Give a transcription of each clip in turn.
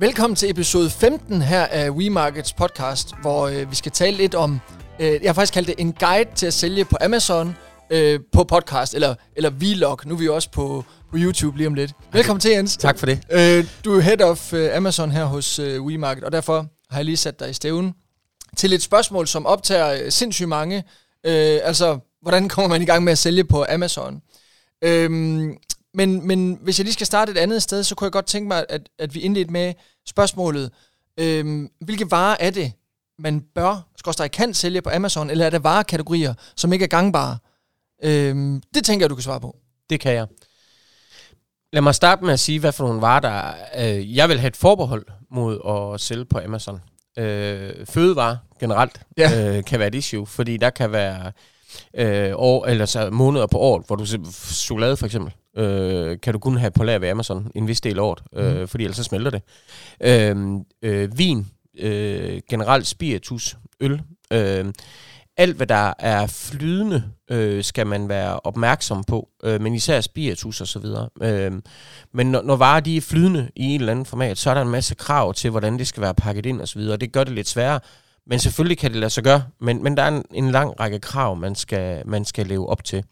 Velkommen til episode 15 her af WeMarkets podcast, hvor øh, vi skal tale lidt om, øh, jeg har faktisk kaldt det en guide til at sælge på Amazon øh, på podcast, eller, eller vlog. Nu er vi jo også på, på YouTube lige om lidt. Velkommen til, Jens. Tak for det. Øh, du er head of øh, Amazon her hos øh, WeMarket, og derfor har jeg lige sat dig i stævnen til et spørgsmål, som optager øh, sindssygt mange. Øh, altså, hvordan kommer man i gang med at sælge på Amazon? Øh, men, men hvis jeg lige skal starte et andet sted, så kunne jeg godt tænke mig, at, at vi indledte med spørgsmålet, øhm, hvilke varer er det, man bør, skorstræk kan sælge på Amazon, eller er der varekategorier, som ikke er gangbare? Øhm, det tænker jeg, du kan svare på. Det kan jeg. Lad mig starte med at sige, hvad for nogle varer, der øh, Jeg vil have et forbehold mod at sælge på Amazon. Øh, fødevarer generelt ja. øh, kan være et issue, fordi der kan være øh, år, eller så måneder på året, hvor du chokolade for eksempel, øh, kan du kun have på lager ved Amazon en vis del af året, øh, mm. fordi ellers så smelter det. Øh, øh, vin, øh, generelt spiritus, øl, øh, alt hvad der er flydende, øh, skal man være opmærksom på, øh, men især spiritus og så videre. Øh, men når, når varer de er flydende i en eller anden format, så er der en masse krav til, hvordan det skal være pakket ind og så videre, og det gør det lidt sværere. Men selvfølgelig kan det lade sig gøre, men, men der er en, en lang række krav, man skal, man skal leve op til.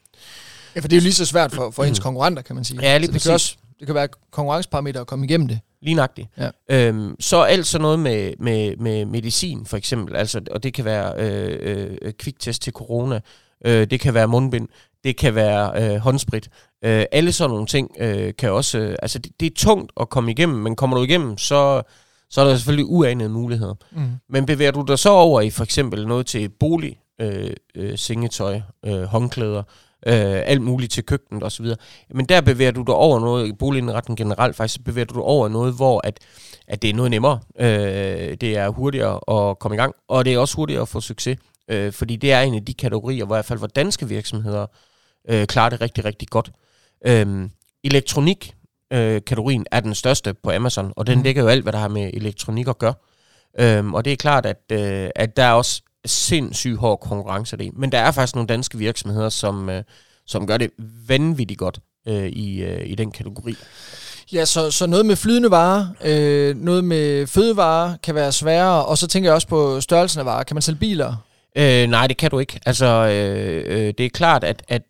Ja, for det er jo lige så svært for, for ens konkurrenter, kan man sige. Ja, lige så præcis. Det kan, også, det kan være konkurrenceparameter at komme igennem det. Lige nøjagtigt. Ja. Øhm, så alt sådan noget med, med, med medicin, for eksempel, altså, og det kan være øh, øh, kviktest til corona, øh, det kan være mundbind, det kan være øh, håndsprit. Øh, alle sådan nogle ting øh, kan også... Øh, altså, det, det er tungt at komme igennem, men kommer du igennem, så så er der selvfølgelig uanede muligheder. Mm. Men bevæger du dig så over i for eksempel noget til bolig, øh, øh, sengetøj, øh, håndklæder, øh, alt muligt til køkkenet osv. Men der bevæger du dig over noget, i boligindretning generelt faktisk, bevæger du dig over noget, hvor at, at det er noget nemmere. Øh, det er hurtigere at komme i gang, og det er også hurtigere at få succes. Øh, fordi det er en af de kategorier, hvor i hvert fald hvor danske virksomheder øh, klarer det rigtig, rigtig godt. Øh, elektronik øh, kategorien er den største på Amazon, og den mm. dækker jo alt, hvad der har med elektronik at gøre. Øhm, og det er klart, at, øh, at der er også sindssygt hård konkurrence det. Men der er faktisk nogle danske virksomheder, som, øh, som gør det vanvittigt godt øh, i, øh, i den kategori. Ja, så, så noget med flydende varer, øh, noget med fødevarer kan være sværere, og så tænker jeg også på størrelsen af varer. Kan man sælge biler? Øh, nej, det kan du ikke. Altså, øh, øh, det er klart, at, at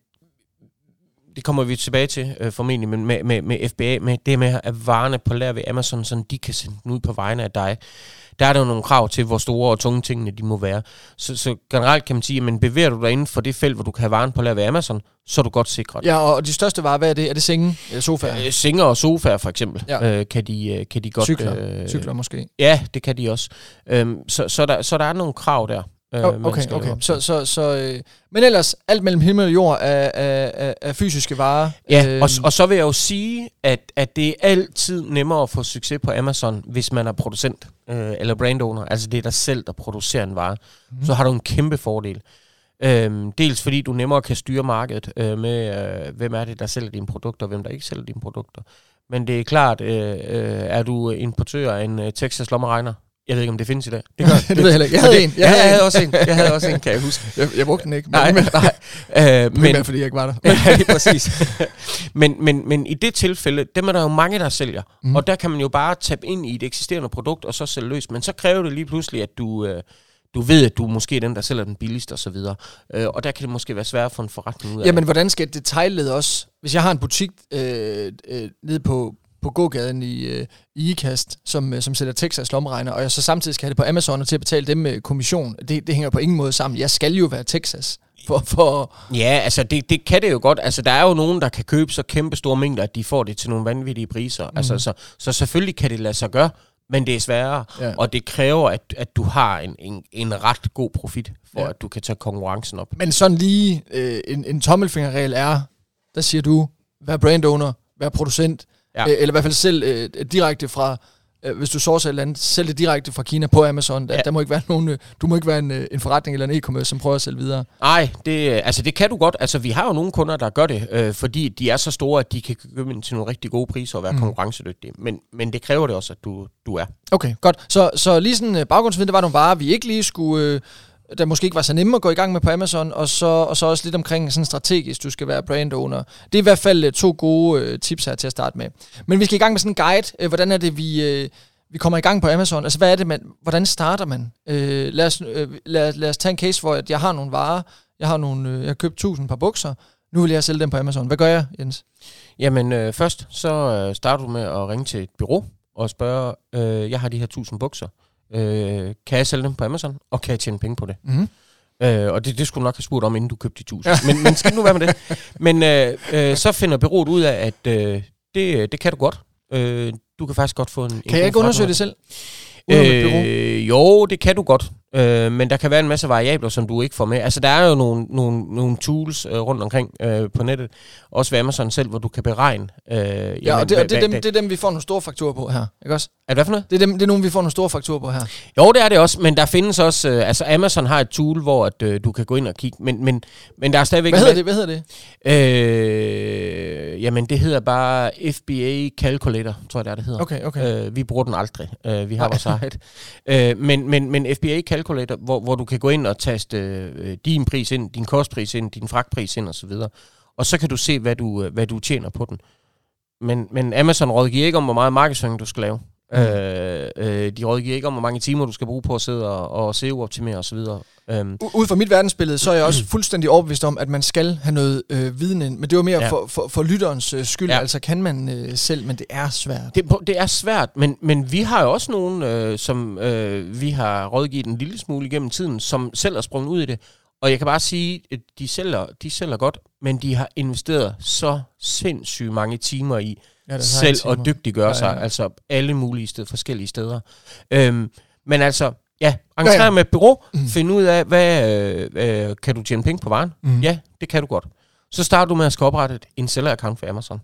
det kommer vi tilbage til øh, formentlig, men med, med, med FBA, med det med, at varerne på lager ved Amazon, sådan de kan sende den ud på vegne af dig, der er der jo nogle krav til, hvor store og tunge tingene de må være. Så, så generelt kan man sige, at bevæger du dig inden for det felt, hvor du kan have varen på lager ved Amazon, så er du godt sikret. Ja, og de største varer, hvad er det? Er det senge eller sofaer? Øh, senger og sofaer for eksempel, ja. øh, kan, de, øh, kan de godt... Cykler, øh, Cykler måske. Ja, det kan de også. Øhm, så, så, der, så der er nogle krav der. Øh, okay, okay. Så, så, så, øh, men ellers, alt mellem himmel og jord er, er, er, er fysiske varer. Ja, øh, og, og så vil jeg jo sige, at, at det er altid nemmere at få succes på Amazon, hvis man er producent øh, eller brand owner. Altså det er dig selv, der producerer en vare. Mm. Så har du en kæmpe fordel. Øhm, dels fordi du nemmere kan styre markedet øh, med, øh, hvem er det, der sælger dine produkter, og hvem der ikke sælger dine produkter. Men det er klart, øh, øh, er du importør af en uh, Texas lommeregner, jeg ved ikke, om det findes i dag. Det, gør, det, det ved jeg heller ikke. Jeg havde en. Jeg, havde, jeg havde også en. Jeg havde også en, kan jeg huske. Jeg, jeg brugte den ikke. Nej, men, nej. Øh, men, fordi jeg ikke var der. ja, lige præcis. men, men, men i det tilfælde, dem er der jo mange, der sælger. Mm. Og der kan man jo bare tabe ind i et eksisterende produkt, og så sælge løs. Men så kræver det lige pludselig, at du... Øh, du ved, at du er måske den, der sælger den billigste og så videre. Øh, og der kan det måske være svært for en forretning ud af Jamen, hvordan skal detaljled også? Hvis jeg har en butik øh, øh, nede på, på gågaden i, øh, i IKAST, som, øh, som sætter Texas lommeregner, og jeg så samtidig skal have det på Amazon og til at betale dem med kommission. Det, det hænger på ingen måde sammen. Jeg skal jo være Texas. For, for ja, altså det, det kan det jo godt. Altså der er jo nogen, der kan købe så kæmpe store mængder, at de får det til nogle vanvittige priser. Mm. Altså, så, så selvfølgelig kan det lade sig gøre, men det er sværere, ja. og det kræver, at, at du har en, en, en ret god profit, for ja. at du kan tage konkurrencen op. Men sådan lige øh, en, en tommelfingerregel er, der siger du, vær brand owner, vær producent, Ja. Øh, eller i hvert fald selv øh, direkte fra, øh, hvis du sourcer et eller andet, sælg det direkte fra Kina på Amazon. Der, ja. der må ikke være nogen, øh, du må ikke være en, øh, en forretning eller en e-commerce, som prøver at sælge videre. Nej, det, altså det kan du godt. Altså vi har jo nogle kunder, der gør det, øh, fordi de er så store, at de kan købe ind til nogle rigtig gode priser og være mm. konkurrencedygtige. Men, men det kræver det også, at du, du er. Okay, godt. Så, så lige sådan øh, baggrundsviden, det var nogle varer, vi ikke lige skulle... Øh, der måske ikke var så nemme at gå i gang med på Amazon, og så, og så også lidt omkring sådan strategisk, du skal være brand owner. Det er i hvert fald øh, to gode øh, tips her til at starte med. Men vi skal i gang med sådan en guide. Øh, hvordan er det, vi, øh, vi kommer i gang på Amazon. Altså, hvad er det, man, hvordan starter man? Øh, lad, os, øh, lad, lad os tage en case, hvor at jeg har nogle varer, jeg har, nogle, øh, jeg har købt 1000 par bukser, nu vil jeg sælge dem på Amazon. Hvad gør jeg, Jens? Jamen øh, først så øh, starter du med at ringe til et bureau og spørge, øh, jeg har de her 1000 bukser, øh, kan jeg sælge dem på Amazon, og kan jeg tjene penge på det? Mm-hmm. Øh, og det, det skulle du nok have spurgt om, inden du købte de 1000. men, men skal nu være med det. Men øh, øh, så finder bureauet ud af, at øh, det, det kan du godt. Øh, du kan faktisk godt få en... Kan jeg ikke undersøge det selv? Øh, jo, det kan du godt. Øh, men der kan være en masse variabler, som du ikke får med. Altså, der er jo nogle, nogle, nogle tools øh, rundt omkring øh, på nettet, også ved Amazon selv, hvor du kan beregne. Øh, ja, jamen, og, det, og det, er dem, det er dem, vi får nogle store fakturer på her, ikke også? Er det hvad for noget? Det er, dem, det er nogle, vi får nogle store fakturer på her. Jo, det er det også, men der findes også... Øh, altså, Amazon har et tool, hvor at, øh, du kan gå ind og kigge, men, men, men der er stadigvæk... Hvad hedder det? Hvad hedder det? Øh, jamen, det hedder bare FBA Calculator, tror jeg, det er, det hedder. Okay, okay. Øh, vi bruger den aldrig. Øh, vi har vores eget. Øh, men, men, men FBA Calculator, hvor, hvor du kan gå ind og taste øh, din pris ind, din kostpris ind, din fragtpris ind osv., og så kan du se, hvad du, øh, hvad du tjener på den. Men, men Amazon rådgiver ikke om, hvor meget markedsføring du skal lave. Mm. Øh, øh, de rådgiver ikke om, hvor mange timer du skal bruge på at sidde og, og SEO-optimere osv. Um, Ud fra mit verdensbillede, så er jeg også fuldstændig overbevist om, at man skal have noget øh, viden ind. Men det var mere ja. for, for, for lytterens øh, skyld. Ja. Altså kan man øh, selv, men det er svært. Det, det er svært, men, men vi har jo også nogen, øh, som øh, vi har rådgivet en lille smule igennem tiden, som selv har sprunget ud i det. Og jeg kan bare sige, at de sælger, de sælger godt, men de har investeret så sindssygt mange timer i ja, selv at dygtiggøre ja, ja. sig, altså alle mulige steder, forskellige steder. Øhm, men altså, ja, entrere ja, ja. med et bureau, mm. finde ud af, hvad øh, øh, kan du tjene penge på varen? Mm. Ja, det kan du godt. Så starter du med at skal oprette en seller-account for Amazon.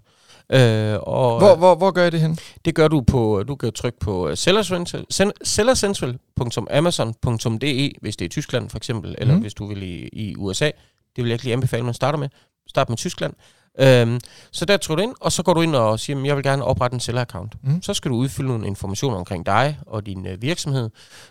Øh, og, hvor, hvor, hvor gør jeg det hen? Det gør du på, du kan trykke på sellercentral.amazon.de, hvis det er Tyskland for eksempel, eller mm. hvis du vil i, i USA. Det vil jeg ikke lige anbefale, at man starter med. Start med Tyskland. Øhm, så der trykker du ind, og så går du ind og siger, jeg vil gerne oprette en seller-account. Mm. Så skal du udfylde nogle informationer omkring dig og din øh, virksomhed.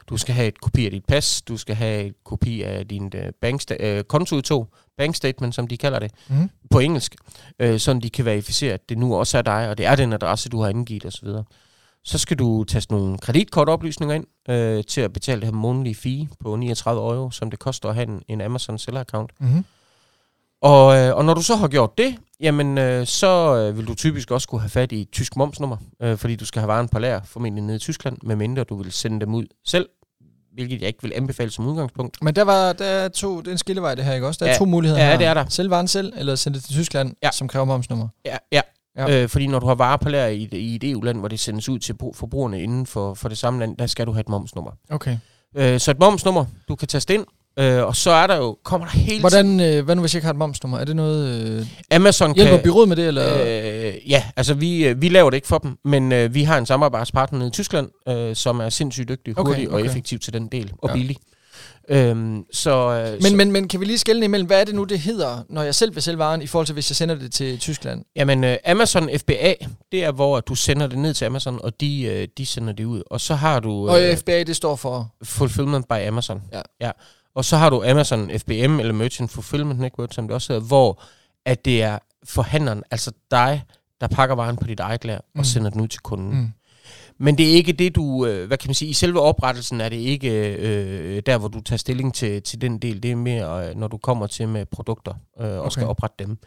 Du skal have et kopi af dit pas, du skal have et kopi af din øh, banksta- øh, kontoudtog, bank statement, som de kalder det, mm. på engelsk, øh, så de kan verificere, at det nu også er dig, og det er den adresse, du har indgivet osv. Så skal du taste nogle kreditkortoplysninger ind øh, til at betale det her månedlige fee på 39 euro, som det koster at have en, en Amazon seller-account. Mm. Og, øh, og når du så har gjort det, jamen øh, så øh, vil du typisk også kunne have fat i et tysk momsnummer, øh, fordi du skal have varen på lager, formentlig nede i Tyskland, medmindre du vil sende dem ud selv, hvilket jeg ikke vil anbefale som udgangspunkt. Men der var der er to, det er en skillevej det her, ikke også? Der er ja, to muligheder Ja, her. det er der. Sælge varen selv, eller sende det til Tyskland, ja. som kræver momsnummer. Ja, ja. Ja. Øh, fordi når du har varer på lager i, i et EU-land, hvor det sendes ud til forbrugerne inden for, for det samme land, der skal du have et momsnummer. Okay. Øh, så et momsnummer, du kan taste ind, Øh, og så er der jo, kommer der hele Hvordan, øh, hvad nu hvis jeg ikke har et momsnummer? Er det noget... Øh, Amazon hjælper kan... byrådet med det, eller? Øh, ja, altså vi, øh, vi laver det ikke for dem, men øh, vi har en samarbejdspartner i Tyskland, øh, som er sindssygt dygtig, okay, hurtig okay. og effektiv til den del, og ja. billig. Øhm, så, øh, men, så, men, men kan vi lige skælne imellem, hvad er det nu, det hedder, når jeg selv vil sælge varen, i forhold til, hvis jeg sender det til Tyskland? Jamen, øh, Amazon FBA, det er, hvor du sender det ned til Amazon, og de, øh, de sender det ud. Og så har du... Øh, og FBA, det står for? Fulfillment by Amazon. Ja. ja. Og så har du Amazon FBM, eller Merchant Fulfillment Network, som det også hedder, hvor at det er forhandleren, altså dig, der pakker varen på dit eget lager mm. og sender den ud til kunden. Mm. Men det er ikke det, du, øh, hvad kan man sige, i selve oprettelsen er det ikke øh, der, hvor du tager stilling til, til den del. Det er mere, øh, når du kommer til med produkter øh, og okay. skal oprette dem.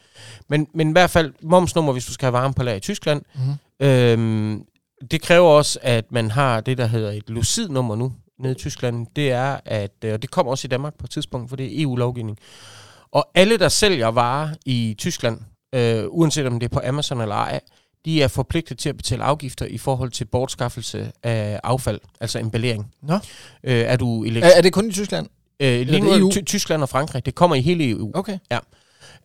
Men, men i hvert fald, momsnummer, hvis du skal have varen på lager i Tyskland, mm. øh, det kræver også, at man har det, der hedder et Lucid-nummer nu, nede i Tyskland, det er, at, øh, og det kommer også i Danmark på et tidspunkt, for det er EU-lovgivning, og alle, der sælger varer i Tyskland, øh, uanset om det er på Amazon eller ej, de er forpligtet til at betale afgifter i forhold til bortskaffelse af affald, altså emballering. Nå. Øh, er, du elektri- er, er det kun i Tyskland? Øh, lige nu Ty- Tyskland og Frankrig. Det kommer i hele EU. Okay. Ja.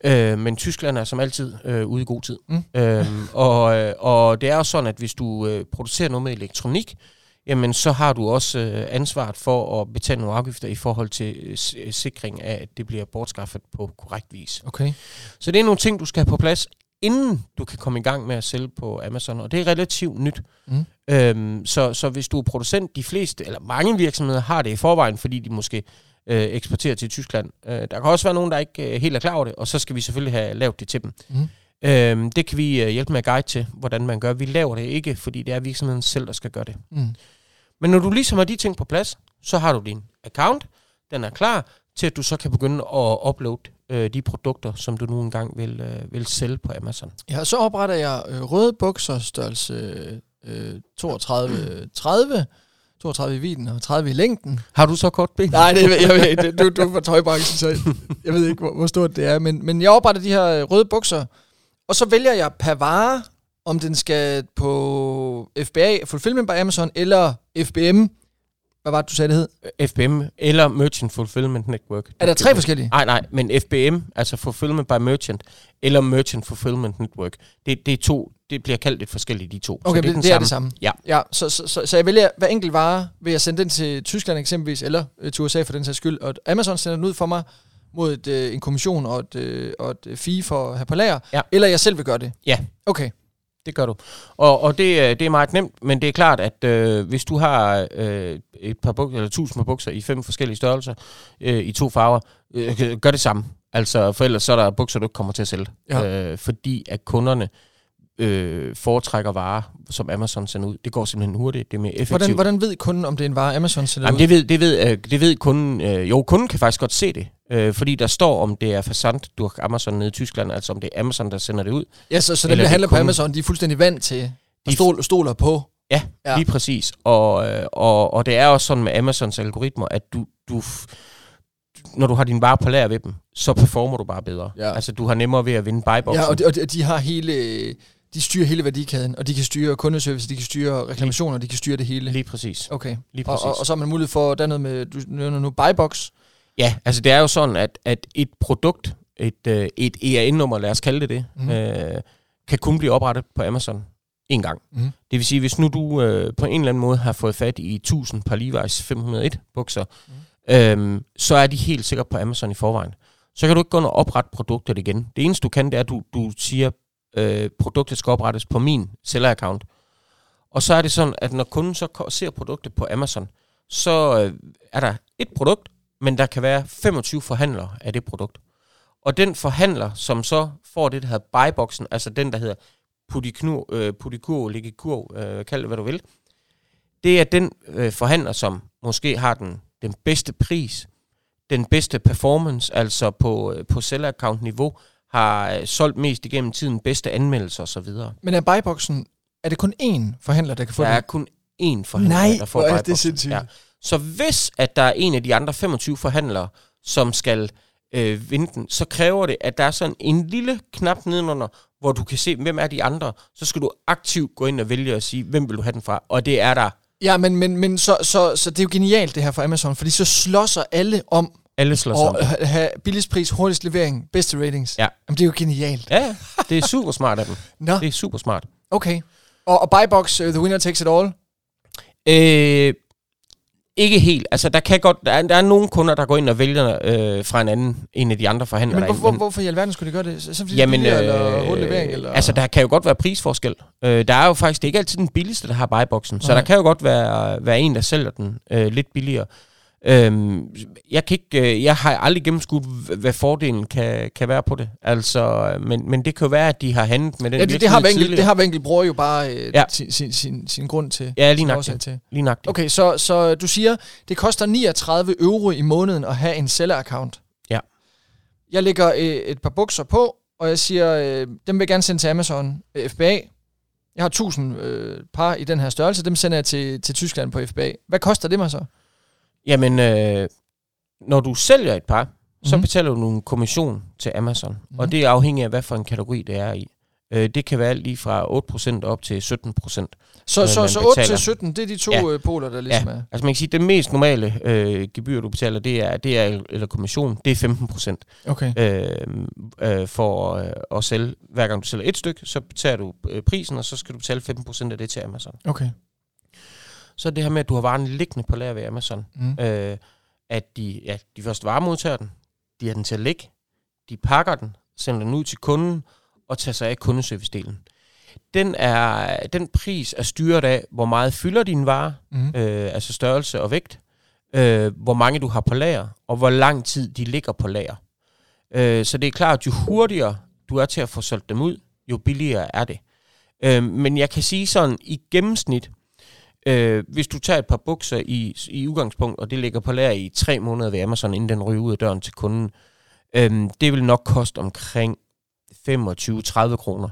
Øh, men Tyskland er som altid øh, ude i god tid. Mm. Øhm, og, øh, og det er også sådan, at hvis du øh, producerer noget med elektronik, jamen så har du også øh, ansvaret for at betale nogle afgifter i forhold til øh, sikring af, at det bliver bortskaffet på korrekt vis. Okay. Så det er nogle ting, du skal have på plads, inden du kan komme i gang med at sælge på Amazon, og det er relativt nyt. Mm. Øhm, så, så hvis du er producent, de fleste, eller mange virksomheder har det i forvejen, fordi de måske øh, eksporterer til Tyskland. Øh, der kan også være nogen, der ikke øh, helt er klar over det, og så skal vi selvfølgelig have lavet det til dem. Mm. Øhm, det kan vi øh, hjælpe med at guide til, hvordan man gør. Vi laver det ikke, fordi det er virksomheden selv, der skal gøre det. Mm. Men når du ligesom har de ting på plads, så har du din account, den er klar til, at du så kan begynde at uploade øh, de produkter, som du nu engang vil, øh, vil sælge på Amazon. Ja, så opretter jeg øh, røde bukser, størrelse øh, 32, 30, 32 i viden og 30 i længden. Har du så kort ben? Nej, det, jeg ved ikke, du, du er fra tøjbranchen, så jeg ved ikke, hvor, hvor stort det er. Men, men jeg opretter de her øh, røde bukser, og så vælger jeg per vare, om den skal på FBA, Fulfillment by Amazon, eller FBM, hvad var det, du sagde, det hed? FBM eller Merchant Fulfillment Network. Er der tre forskellige? Nej, nej, men FBM, altså Fulfillment by Merchant, eller Merchant Fulfillment Network, det, det er to, det bliver kaldt lidt forskelligt, de to. Okay, så det, er, det, det er det samme. Ja. ja så, så, så, så jeg vælger hver enkelt vare, vil jeg sende den til Tyskland eksempelvis, eller øh, til USA for den sags skyld, og Amazon sender den ud for mig mod et, øh, en kommission og et, øh, og et fee for at have på lager, ja. eller jeg selv vil gøre det? Ja. Okay. Det gør du. Og, og det, det er meget nemt, men det er klart, at øh, hvis du har øh, et par bukser, eller tusind par bukser i fem forskellige størrelser, øh, i to farver, øh, gør det samme. Altså, for ellers så er der bukser, du ikke kommer til at sælge. Ja. Øh, fordi at kunderne øh, foretrækker varer, som Amazon sender ud. Det går simpelthen hurtigt, det er mere effektivt. Hvordan, hvordan ved kunden, om det er en vare, Amazon sender Jamen, ud? Det ved, det, ved, øh, det ved kunden. Øh, jo, kunden kan faktisk godt se det, øh, fordi der står, om det er fasant du har Amazon nede i Tyskland, altså om det er Amazon, der sender det ud. Ja, så, så dem, der handler på Amazon, de er fuldstændig vant til de stol, stoler på. Ja, ja, lige præcis. Og, øh, og, og det er også sådan med Amazons algoritmer, at du, du når du har din vare på lager ved dem, så performer du bare bedre. Ja. Altså, du har nemmere ved at vinde buyboxen. Ja, og de, og de, de har hele de styrer hele værdikæden, og de kan styre kundeservice, de kan styre reklamationer, de kan styre det hele. Lige præcis. Okay. Lige præcis. Og, og, og så har man mulighed for, der er noget med, du nævner nu, buybox. Ja, altså det er jo sådan, at, at et produkt, et, øh, et ERN-nummer, lad os kalde det det, mm. øh, kan kun blive oprettet på Amazon en gang. Mm. Det vil sige, hvis nu du øh, på en eller anden måde har fået fat i 1000 par Levi's 501 bukser, mm. øh, så er de helt sikkert på Amazon i forvejen. Så kan du ikke gå ind og oprette produktet igen. Det eneste du kan, det er, at du, du siger, øh, produktet skal oprettes på min seller-account. Og så er det sådan, at når kunden så ser produktet på Amazon, så øh, er der et produkt, men der kan være 25 forhandlere af det produkt. Og den forhandler, som så får det, der hedder buyboxen, altså den, der hedder pudikur, øh, pudikur ligikur, øh, kald det hvad du vil, det er den øh, forhandler, som måske har den, den bedste pris, den bedste performance, altså på, øh, på seller-account-niveau, har øh, solgt mest igennem tiden, bedste anmeldelser osv. Men er buyboxen, er det kun én forhandler, der kan få der den? Der er kun én forhandler, Nej, der får buyboxen. Nej, det er sindssygt. Ja. Så hvis at der er en af de andre 25 forhandlere, som skal øh, vinde den, så kræver det, at der er sådan en lille knap nedenunder, hvor du kan se, hvem er de andre. Så skal du aktivt gå ind og vælge og sige, hvem vil du have den fra? Og det er der. Ja, men, men, men så, så, så det er jo genialt det her for Amazon, fordi så slåsser alle om alle slår og sammen. have billigst pris, hurtigst levering, bedste ratings. Ja. Jamen, det er jo genialt. Ja, det er super smart af dem. Nå. Det er super smart. Okay. Og, og buybox, uh, the winner takes it all? Øh, ikke helt. Altså, der kan godt... Der er, der er nogle kunder, der går ind og vælger øh, fra en anden, en af de andre forhandlere. Men hvorfor, hvorfor i alverden skulle de gøre det? Så fordi jamen, det eller øh, levering? Eller? Altså, der kan jo godt være prisforskel. Øh, der er jo faktisk... Det er ikke altid den billigste, der har buyboxen. Så der kan jo godt være, være en, der sælger den øh, lidt billigere. Øhm, jeg, kan ikke, øh, jeg har aldrig gennemskudt, hvad fordelen kan, kan være på det. Altså, men, men det kan jo være, at de har handlet med den ja, det, det har Vinkel, Det har Vinkel bruger jo bare øh, ja. sin, sin, sin, sin grund til. Ja, lige Til. Lige nok Okay, så, så du siger, det koster 39 euro i måneden at have en seller-account. Ja. Jeg lægger øh, et par bukser på, og jeg siger, øh, dem vil jeg gerne sende til Amazon øh, FBA. Jeg har 1000 øh, par i den her størrelse, dem sender jeg til, til Tyskland på FBA. Hvad koster det mig så? Jamen, øh, når du sælger et par, så mhm. betaler du en kommission til Amazon. Mm-hmm. Og mhm. det er afhængigt af, hvad for en kategori det er i. Øh, det kan være lige fra 8% op til 17%. Så, så, så 8 til 17, det er de to ja. Øh, poler, der ligesom ja. er? altså man kan sige, at det mest normale øh, gebyr, du betaler, det er, det er eller kommission, det er 15%. Okay. Øh, øh, for øh, at sælge, hver gang du sælger et stykke, så betaler du øh, prisen, og så skal du betale 15% af det til Amazon. Okay så er det her med, at du har varen liggende på lager ved Amazon. Mm. Øh, at de, ja, de først varemodtager den, de har den til at ligge, de pakker den, sender den ud til kunden, og tager sig af kundeservice-delen. Den, er, den pris er styret af, hvor meget fylder din vare, mm. øh, altså størrelse og vægt, øh, hvor mange du har på lager, og hvor lang tid de ligger på lager. Øh, så det er klart, at jo hurtigere du er til at få solgt dem ud, jo billigere er det. Øh, men jeg kan sige sådan, i gennemsnit, Øh, hvis du tager et par bukser i, i udgangspunkt, og det ligger på lager i tre måneder ved Amazon, inden den ryger ud af døren til kunden, øh, det vil nok koste omkring 25-30 kroner.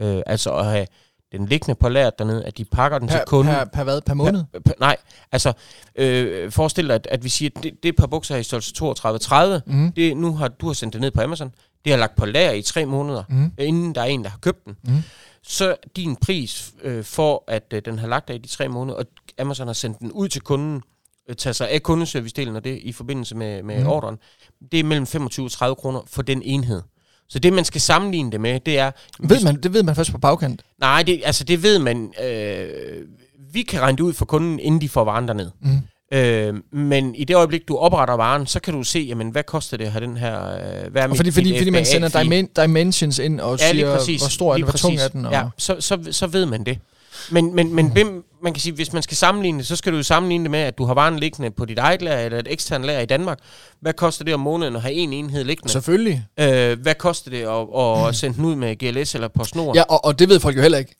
Øh, altså at have den liggende på lageret dernede, at de pakker den Per, til kunden. per, per hvad? Per måned? Per, per, nej, altså øh, forestil dig, at, at vi siger, at det, det par bukser her i størrelse 32-30, Mm. det, nu har du har sendt det ned på Amazon, det har lagt på lager i tre måneder, Mm. inden der er en, der har købt den. Mm. Så din pris øh, for, at øh, den har lagt der i de tre måneder, og Amazon har sendt den ud til kunden, øh, tager sig af kundeservice-delen og det i forbindelse med, med mm. ordren, det er mellem 25 og 30 kroner for den enhed. Så det, man skal sammenligne det med, det er... Ved man, det ved man først på bagkant. Nej, det, altså det ved man... Øh, vi kan regne det ud for kunden, inden de får varen derned. Mm. Øh, men i det øjeblik, du opretter varen, så kan du se, jamen, hvad koster det at have den her... Øh, hvad er Og mit- fordi, fordi, fordi man sender dimen- dimensions ind og Ja, siger, præcis. hvor stor er den, hvor tung er den. Og, Ja, så, så, så ved man det. Men, men, men Mm. hvem, man kan sige, hvis man skal sammenligne det, så skal du jo sammenligne det med, at du har varen liggende på dit eget lager, eller et eksternt lager i Danmark. Hvad koster det om måneden at have en enhed liggende? Selvfølgelig. Øh, hvad koster det at, at sende den ud med GLS eller PostNord? Ja, og, og det ved folk jo heller ikke.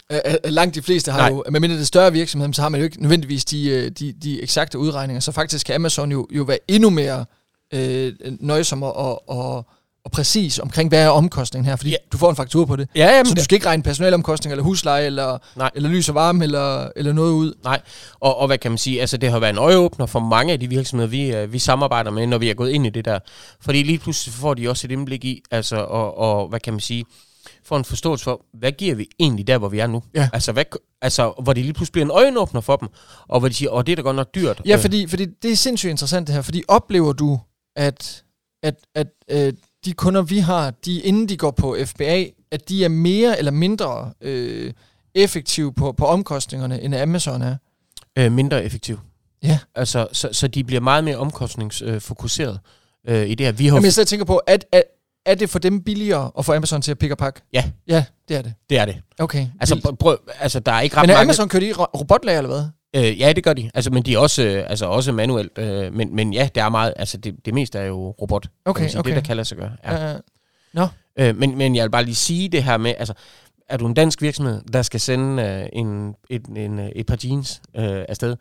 Langt de fleste har Nej. jo, medmindre det er større virksomhed, så har man jo ikke nødvendigvis de, øh, de, de eksakte udregninger. Så faktisk kan Amazon jo, jo være endnu mere øh, nøjsom og, og, og, præcis omkring, hvad er omkostningen her, fordi Ja. du får en faktur på det. ja jamen, Så du skal ikke regne personalomkostning, eller husleje, eller, Nej. eller lys og varme, eller, eller noget ud. Nej, og, og hvad kan man sige, altså det har været en øjeåbner for mange af de virksomheder, vi, øh, vi samarbejder med, når vi er gået ind i det der. Fordi lige pludselig får de også et indblik i, altså, og, og hvad kan man sige, får en forståelse for, hvad giver vi egentlig der, hvor vi er nu? Ja. Altså, hvad, altså hvor det lige pludselig bliver en øjenåbner for dem, og hvor de siger, åh, det er da godt nok dyrt. Ja, Øh, fordi, fordi det er sindssygt interessant det her, fordi oplever du, at, at, at øh, de kunder, vi har, de, inden de går på FBA, at de er mere eller mindre øh, effektive på, på omkostningerne, end Amazon er? øh, mindre effektiv. Ja. Altså, så, så de bliver meget mere omkostningsfokuseret øh, i det her. Vi har Jamen, jeg sidder og tænker på, at, at, er det for dem billigere at få Amazon til at pick og pakke? Ja. Ja, det er det. det er det. Okay. Altså, prøv, altså der er ikke ret Men er mange... Amazon kørt i ro- robotlager, eller hvad? Øh, ja, det gør de. Altså, men de er også, øh, altså, også manuelt. Øh, men, men ja, det er meget... Altså, det, det meste er jo robot. Okay, sige. okay. Det, der kan lade sig gøre. Ja. Ja. Uh, Øh, men, men jeg vil bare lige sige det her med... Altså, er du en dansk virksomhed, der skal sende øh, en, et, en, øh, et par jeans øh, afsted,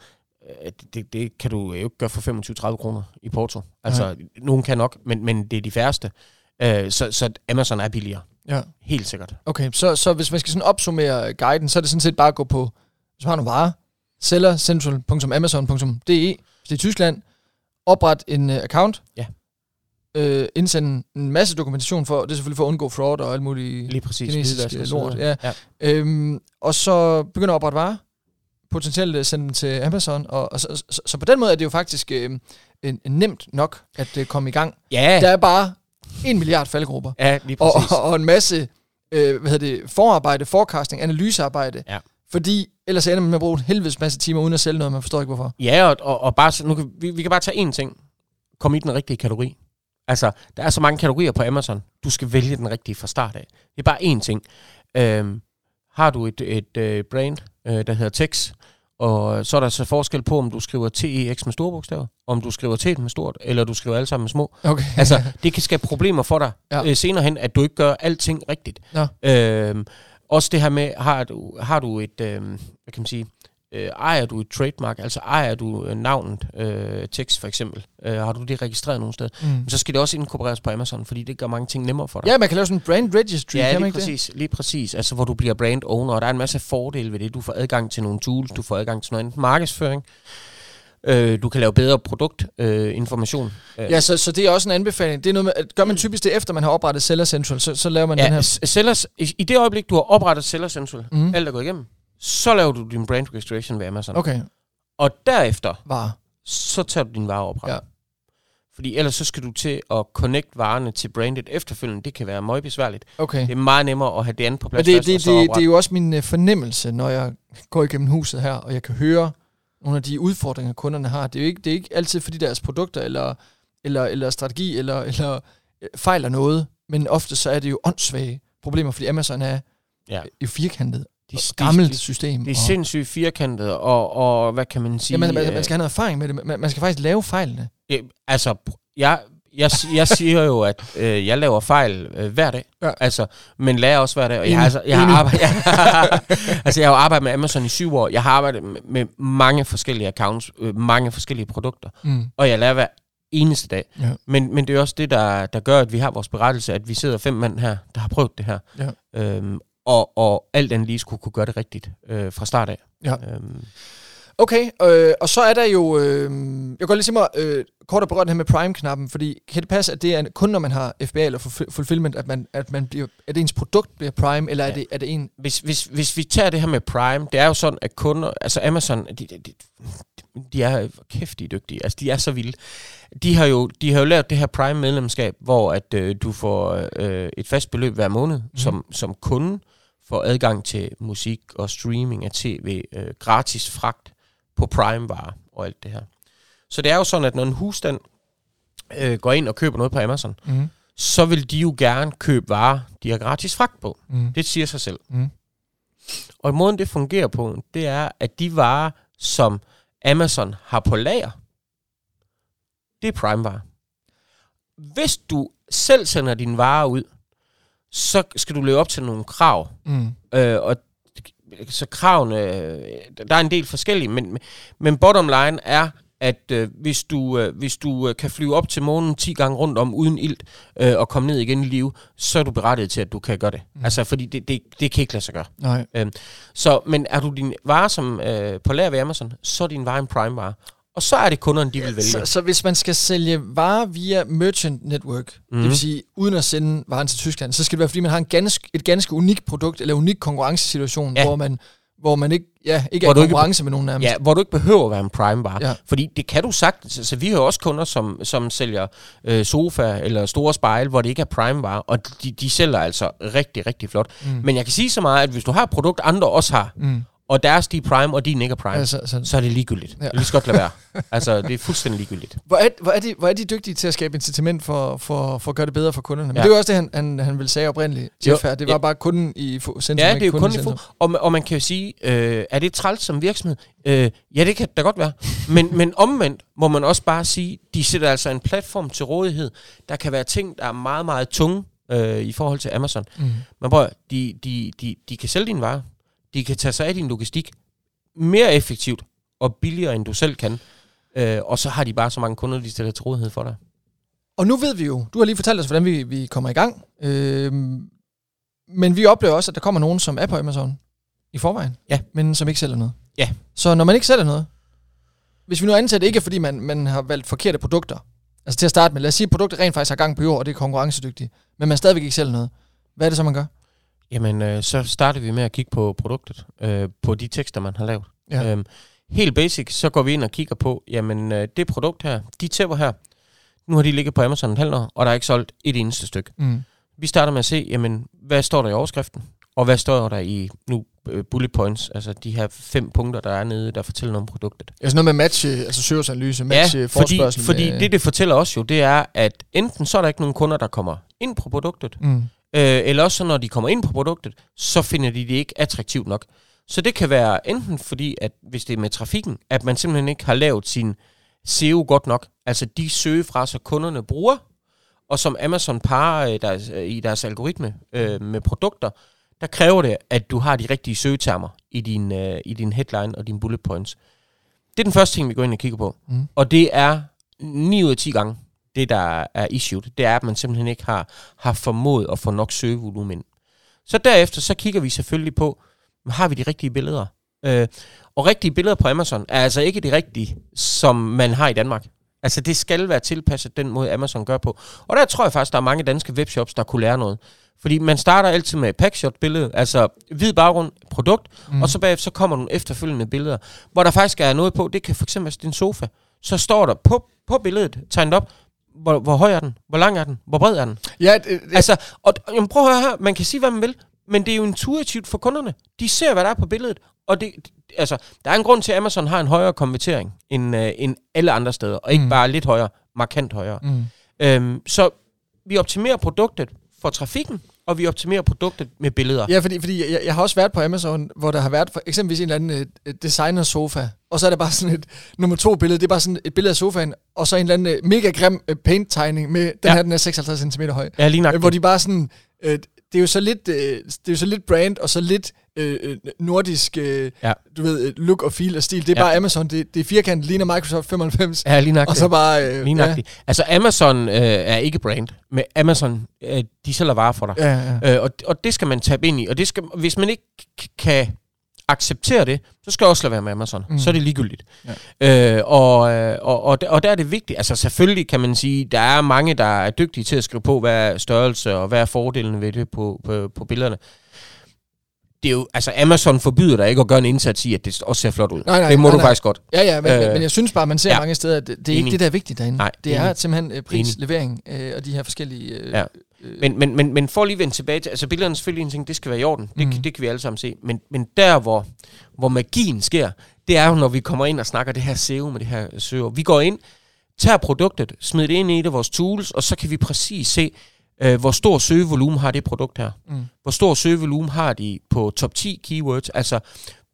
øh, det, det kan du jo ikke gøre for 25-30 kroner i Porto. Altså, Nej. nogen kan nok, men, men det er de færreste. Øh, så, så Amazon er billigere. ja. Helt sikkert. Okay, så, så hvis man skal sådan opsummere guiden, så er det sådan set bare at gå på, hvis man har nogle varer, sellercentral.amazon.de, hvis det er Tyskland, opret en uh, account, Ja. øh, indsende en masse dokumentation for, det er selvfølgelig for at undgå fraud og alt muligt, Lige præcis. Kinesisk, og øh, lort, videre. ja. øhm, og så begynder at oprette varer, potentielt øh, sende dem til Amazon, og, og så, så, så på den måde er det jo faktisk øh, en, nemt nok at øh, komme i gang. Ja, Der er bare en milliard faldgrupper, ja, lige og, præcis. og, og en masse øh, hvad hedder det, forarbejde, forecasting, analysearbejde. Ja. Fordi ellers ender man med at bruge en helvedes masse timer uden at sælge noget, man forstår ikke hvorfor. Ja, og, og, og bare, nu kan, vi, vi kan bare tage én ting. Kom i den rigtige kategori. Altså, der er så mange kategorier på Amazon. Du skal vælge den rigtige fra start af. Det er bare én ting. Øhm, har du et, et øh, brand, øh, der hedder Tex, og så er der så forskel på, om du skriver TEX med store bogstaver, om du skriver T med stort, eller du skriver alle sammen med små. Okay. Altså, det kan skabe problemer for dig Ja. ja. øh, senere hen, at du ikke gør alting rigtigt. Nå. Øhm, også det her med, har du, har du et, øh, hvad kan man sige, øh, ejer du et trademark, altså ejer du øh, navnet øh, tekst for eksempel, øh, har du det registreret nogen sted, mm. så skal det også inkorporeres på Amazon, fordi det gør mange ting nemmere for dig. Ja, man kan lave sådan en brand registry, Ja, kan man lige ikke præcis, lige præcis. Altså, hvor du bliver brand owner, og der er en masse fordele ved det. Du får adgang til nogle tools, du får adgang til noget andet markedsføring. Øh, du kan lave bedre produktinformation. Øh, det? Ja, så, så det er også en anbefaling. Det er noget med, at gør man typisk det efter, man har oprettet Seller Central, så, så laver man den Ja, her... s- sellers, i, I det øjeblik, du har oprettet Seller Central, mm. alt er gået igennem, så laver du din brand registration ved Amazon. Okay, Og derefter, var. så tager du din vare op. Ja. Fordi ellers så skal du til at connect varerne til brandet efterfølgende. Det kan være meget besværligt. Okay. Det er meget nemmere at have det andet på plads Men det, først, det, det, det er jo også min øh, fornemmelse, når jeg går igennem huset her, og jeg kan høre nogle af de udfordringer, kunderne har. Det er jo ikke, det er ikke altid, fordi deres produkter eller, eller, eller strategi eller, eller øh, fejler noget, men ofte så er det jo åndssvage problemer, fordi Amazon er Ja. jo firkantet De- og gammelt de- system. Det er sindssygt firkantet, og, og hvad kan man sige? ja, man, man, man skal have noget erfaring med det. Man, man skal faktisk lave fejlene. øh, altså, jeg, jeg, jeg siger jo, at øh, jeg laver fejl øh, hver dag, Ja. altså, men lærer også hver dag. Og jeg, har, altså, jeg, har arbejdet, jeg, altså, jeg har jo arbejdet med Amazon i syv år. Jeg har arbejdet med, med mange forskellige accounts, øh, mange forskellige produkter, Mm. og jeg lærer hver eneste dag. Ja. Men, men det er også det, der, der gør, at vi har vores berettelse, at vi sidder fem mand her, der har prøvet det her. Ja. Øhm, og, og alt andet lige skulle kunne gøre det rigtigt øh, fra start af. Ja. Øhm, Okay, øh, og så er der jo... Øh, jeg kan godt lige se mig øh, kort at berøre det her med Prime-knappen, fordi kan det passe, at det er kun når man har FBA eller fulf- fulfillment, at, man, at, man bliver, at ens produkt bliver Prime, eller ja. er, det, er det en... hvis, hvis, hvis vi tager det her med Prime, det er jo sådan, at kunder, altså Amazon, de, de, de, de er kæft, de er dygtige. Altså, de er så vilde. De har jo, de har jo lavet det her Prime-medlemskab, hvor at øh, du får øh, et fast beløb hver måned, mm. som, som kunde får adgang til musik og streaming af tv, øh, gratis fragt på Prime-varer og alt det her. Så det er jo sådan, at når en husstand øh, går ind og køber noget på Amazon, Mm. så vil de jo gerne købe varer, de har gratis fragt på. Mm. Det siger sig selv. Mm. Og måden det fungerer på, det er, at de varer, som Amazon har på lager, det er Prime-varer. Hvis du selv sender dine varer ud, så skal du leve op til nogle krav. Mm. Øh, og så kravene, øh, der er en del forskellige, men, men bottom line er, at øh, hvis du, øh, hvis du øh, kan flyve op til månen 10 gange rundt om uden ilt øh, og komme ned igen i live, så er du berettiget til, at du kan gøre det. Mm. Altså, fordi det, det, det kan ikke lade sig gøre. Nej. Så, men er du din vare som øh, på lager ved Amazon, så er din vare en Prime-vare. Og så er det kunderne, de vil vælge. Så, så hvis man skal sælge varer via Merchant Network, mm. det Mhm. vil sige uden at sende varen til Tyskland, så skal det være, fordi man har en ganske, et ganske unikt produkt, eller unik konkurrencesituation, ja. Ja. hvor man hvor man ikke, ja, ikke Hvor er i du ikke- konkurrence med nogen nærmest. Ja, hvor du ikke behøver at være en Prime-vare. Ja. Fordi det kan du sagtens. Så vi har også kunder, som, som sælger øh, sofa eller store spejl, hvor det ikke er Prime-vare, og de, de sælger altså rigtig, rigtig flot. Mm. Men jeg kan sige så meget, at hvis du har et produkt, andre også har, Mm. Og deres de er Prime, og din ikke er Prime, Altså, altså, så er det ligegyldigt. Ja. Det er lige så godt lade være. altså, det er fuldstændig ligegyldigt. Hvor er, hvor, er de, hvor er de dygtige til at skabe incitament for, for, for at gøre det bedre for kunderne? Men Ja. det er jo også det, han, han, han ville sige oprindeligt, Jeff her. Det var ja. bare kunden i centrum. Ja, det er jo kunden kun i fo- og, og man kan jo sige, øh, er det træls som virksomhed? Øh, ja, det kan da godt være. Men, men omvendt må man også bare sige, de sætter altså en platform til rådighed. Der kan være ting, der er meget, meget tunge øh, i forhold til Amazon. Mm. Men prøv, de, de, de, de kan sælge dine varer. De kan tage sig af din logistik mere effektivt og billigere, end du selv kan. Øh, og så har de bare så mange kunder, de stiller til rådighed for dig. Og nu ved vi jo, du har lige fortalt os, hvordan vi, vi kommer i gang. Øhm, men vi oplever også, at der kommer nogen, som er på Amazon i forvejen, Ja. men som ikke sælger noget. Ja. Så når man ikke sælger noget, hvis vi nu antager det ikke fordi man, man har valgt forkerte produkter, altså til at starte med, lad os sige, at produktet rent faktisk har gang på jord, og det er konkurrencedygtigt, men man stadigvæk ikke sælger noget. Hvad er det så, man gør? Jamen, øh, så starter vi med at kigge på produktet, øh, på de tekster, man har lavet. Ja. Øhm, helt basic, så går vi ind og kigger på, jamen, øh, det produkt her, de tæpper her, nu har de ligget på Amazon en halv år, og der er ikke solgt et eneste stykke. Mm. Vi starter med at se, jamen, hvad står der i overskriften, og hvad står der i nu øh, bullet points, altså de her fem punkter, der er nede, der fortæller noget om produktet. Altså noget med match, øh, altså søgeanalyse, match, ja, ja, fordi, fordi det, det fortæller os jo, det er, at enten så er der ikke nogen kunder, der kommer ind på produktet, Mm. Øh, eller også så når de kommer ind på produktet, så finder de det ikke attraktivt nok. Så det kan være enten fordi, at hvis det er med trafikken, at man simpelthen ikke har lavet sin SEO godt nok. Altså de søgefraser, kunderne bruger, og som Amazon parer øh, deres, øh, i deres algoritme øh, med produkter, der kræver det, at du har de rigtige søgetermer i din, øh, i din headline og dine bullet points. Det er den første ting, vi går ind og kigger på. Mm. Og det er 9 ud af 10 gange, det der er issued, det er, at man simpelthen ikke har, har formået at få nok søgevolumen. Så derefter, så kigger vi selvfølgelig på, har vi de rigtige billeder? Øh, og rigtige billeder på Amazon er altså ikke de rigtige, som man har i Danmark. Altså det skal være tilpasset den måde, Amazon gør på. Og der tror jeg faktisk, der er mange danske webshops, der kunne lære noget. Fordi man starter altid med et packshot-billede, altså hvid baggrund, produkt, mm. og så bagefter så kommer nogle efterfølgende billeder, hvor der faktisk er noget på, det kan fx være din sofa. Så står der på, på billedet, tegnet op, hvor, hvor høj er den, hvor lang er den, hvor bred er den. Ja, det, det, Altså, og, jamen, prøv at høre her, man kan sige, hvad man vil, men det er jo intuitivt for kunderne. De ser, hvad der er på billedet, og det, altså, der er en grund til, at Amazon har en højere konvertering end, øh, end alle andre steder, og ikke Mm. bare lidt højere, markant højere. mm. Øhm, så vi optimerer produktet for trafikken, og vi optimerer produktet med billeder. Ja, fordi, fordi jeg, jeg har også været på Amazon, hvor der har været for eksempelvis en eller anden øh, et designer sofa, og så er der bare sådan et nummer to billede, det er bare sådan et billede af sofaen, og så en eller anden øh, mega grim øh, paint-tegning med, den Ja. her den er 56 cm høj. Ja, lige nok. Øh, Hvor de bare sådan, øh, det er jo så lidt, øh, det er jo så lidt brand, og så lidt øh, øh, nordisk, øh, Ja. du ved, øh, look og feel og stil. Det er Ja. bare Amazon, det, det er firkantet, ligner Microsoft 95, Ja, lige nok. og så bare... Øh, Lige nøjagtigt. Altså Amazon øh, er ikke brand, men Amazon, øh, de sælger varer for dig. Ja, ja, ja. Øh, og, og det skal man tabe ind i. Og det skal, hvis man ikke kan acceptere det, så skal jeg også lade være med Amazon. Mm. Mm. Så er det ligegyldigt. Ja. Øh, og, øh, og, og, der- og der er det vigtigt. Altså selvfølgelig kan man sige, der er mange, der er dygtige til at skrive på, hvad er størrelse og hvad er fordelen ved det på, på, på billederne. Det er jo, altså Amazon forbyder dig ikke at gøre en indsats i, at det også ser flot ud. Nej, nej, det må nej, du nej. faktisk godt. Ja, ja, men, øh, Øh, men jeg synes bare, man ser ja. mange steder, at det, det er ikke Enig. det, der er vigtigt derinde. Nej, det er enig. simpelthen øh, pris, Enig. levering øh, og de her forskellige... Øh, Ja. Øh, Men, men, men, men for lige vende tilbage til, altså billederne er selvfølgelig en ting, det skal være i orden. Det, mm. det kan vi alle sammen se. Men, men der, hvor, hvor magien sker, det er jo, når vi kommer ind og snakker det her SEO med det her søger. Vi går ind, tager produktet, smider det ind i et af vores tools, og så kan vi præcis se, øh, hvor stor søgevolumen har det produkt her. Mm. Hvor stor søgevolumen har de på top 10 keywords, altså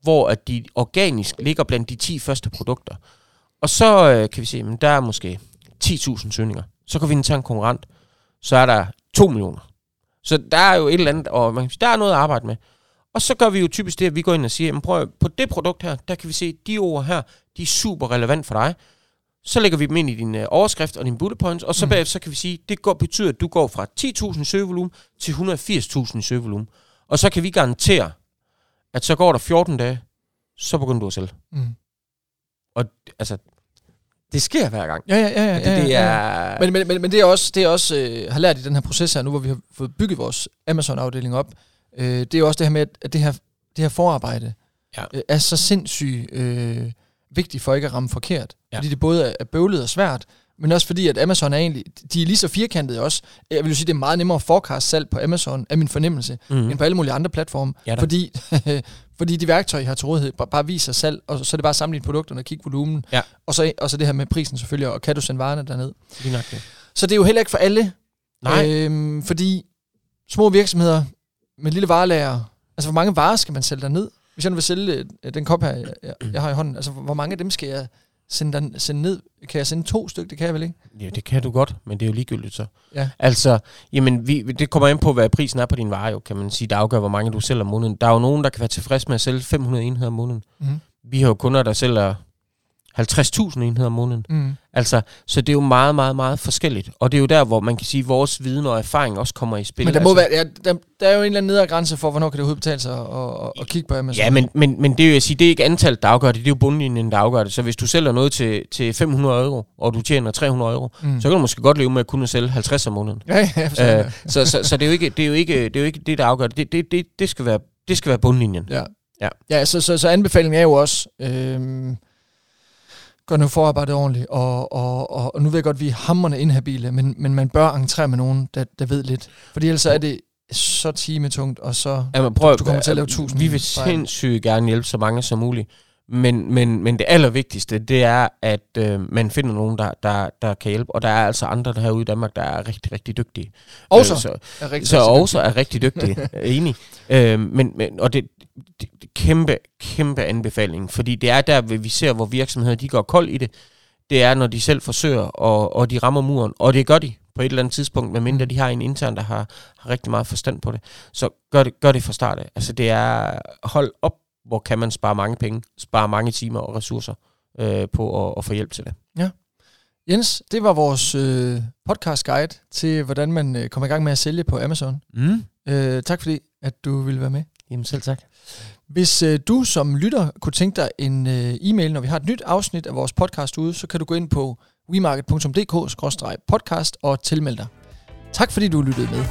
hvor at de organisk ligger blandt de 10 første produkter. Og så øh, kan vi se, at der er måske 10.000 søgninger. Så kan vi ind tage en konkurrent, så er der 2 millioner. Så der er jo et eller andet, og man kan sige, der er noget at arbejde med. Og så gør vi jo typisk det, at vi går ind og siger, jamen prøv at- på det produkt her, der kan vi se, at de ord her, de er super relevant for dig. Så lægger vi dem ind i din øh, overskrift og dine bullet points, og så Mm. bagefter så kan vi sige, det går, betyder, at du går fra 10.000 søgevolumen til 180.000 søgevolumen. Og så kan vi garantere, at så går der 14 dage, så begynder du at sælge. Mm. Og altså, det sker hver gang. Ja, ja, ja. ja, det, ja, det ja, er... ja. Men, men, men, men det er også, det er også øh, har lært i den her proces her nu, hvor vi har fået bygget vores Amazon-afdeling op, øh, det er jo også det her med, at det her, det her forarbejde Ja. øh, er så sindssygt øh, vigtigt for ikke at ramme forkert. Ja. Fordi det både er- er bøvlet og svært, men også fordi, at Amazon er egentlig, de er lige så firkantede også. Jeg vil jo sige, det er meget nemmere at forecast salg på Amazon, af min fornemmelse, Mm. end på alle mulige andre platforme. Ja da. fordi, fordi de værktøjer, jeg har til rådighed, bare, bare viser salg, og så er det bare at sammenligne produkterne og kigge volumen. Ja. Og, så, og så det her med prisen selvfølgelig, og kan du sende varerne derned. Lige nok det. Så det er jo heller ikke for alle. Nej. Øhm, fordi små virksomheder med lille varelager, altså hvor mange varer skal man sælge derned? Hvis jeg nu vil sælge øh, den kop her, jeg, jeg har i hånden, altså hvor mange af dem skal jeg sende, den, sende ned? Kan jeg sende to stykker? Det kan jeg vel ikke? Ja, det kan du godt, men det er jo ligegyldigt så. Ja. Altså, jamen, vi, det kommer ind på, hvad prisen er på din vare, jo, kan man sige. Der afgør, hvor mange du sælger om måneden. Der er jo nogen, der kan være tilfreds med at sælge 500 enheder om måneden. Mm. Vi har jo kunder, der sælger 50.000 enheder om måneden. Mm. Altså, så det er jo meget, meget, meget forskelligt. Og det er jo der, hvor man kan sige, at vores viden og erfaring også kommer i spil. Men der, må altså, være, ja, der, der er jo en eller anden nedre grænse for, hvornår kan det overhovedet betale sig at, at, kigge på Amazon. Ja, men, men, men det er jo at sige, det er ikke antallet, der afgør det, det er jo bundlinjen, der afgør det. Så hvis du sælger noget til, til 500 euro, og du tjener 300 euro, mm. så kan du måske godt leve med at kunne sælge 50 om måneden. Ja, ja, Øh, så, så, så det er jo ikke det, er jo ikke, det, er jo ikke det der afgør det. Det, det, det, det, skal være, det skal være bundlinjen. Ja. Ja. Ja, så, så, så anbefalingen er jo også, øhm, gør nu forarbejdet ordentligt, og, og, og, og nu ved jeg godt, at vi er hammerne inhabile, men, men man bør entrere med nogen, der, der ved lidt. Fordi ellers er det så timetungt, og så... Jamen, prøv, Du kommer til at lave 1000 Vi vil sindssygt gerne hjælpe så mange som muligt. Men, men, men det allervigtigste, det er, at øh, man finder nogen, der, der, der kan hjælpe. Og der er altså andre der herude i Danmark, der er rigtig, rigtig dygtige. Også Øh, så, er rigtig, så rigtig også er rigtig dygtige. Enig. Øh, men, men, og det, det, kæmpe, kæmpe anbefaling. Fordi det er der, vi ser, hvor virksomheder de går kold i det. Det er, når de selv forsøger, og, og de rammer muren. Og det gør de på et eller andet tidspunkt, medmindre Mm. de har en intern, der har, har rigtig meget forstand på det. Så gør det, gør det fra start af. Altså det er, hold op, hvor kan man spare mange penge, spare mange timer og ressourcer øh, på at, at få hjælp til det. Jens, det var vores øh, podcast guide til, hvordan man øh, kommer i gang med at sælge på Amazon. Mm. Øh, tak fordi, at du ville være med. Jamen selv tak. Hvis øh, du som lytter kunne tænke dig en øh, e-mail, når vi har et nyt afsnit af vores podcast ude, så kan du gå ind på wemarket.dk-podcast og tilmelde dig. Tak fordi du lyttede med.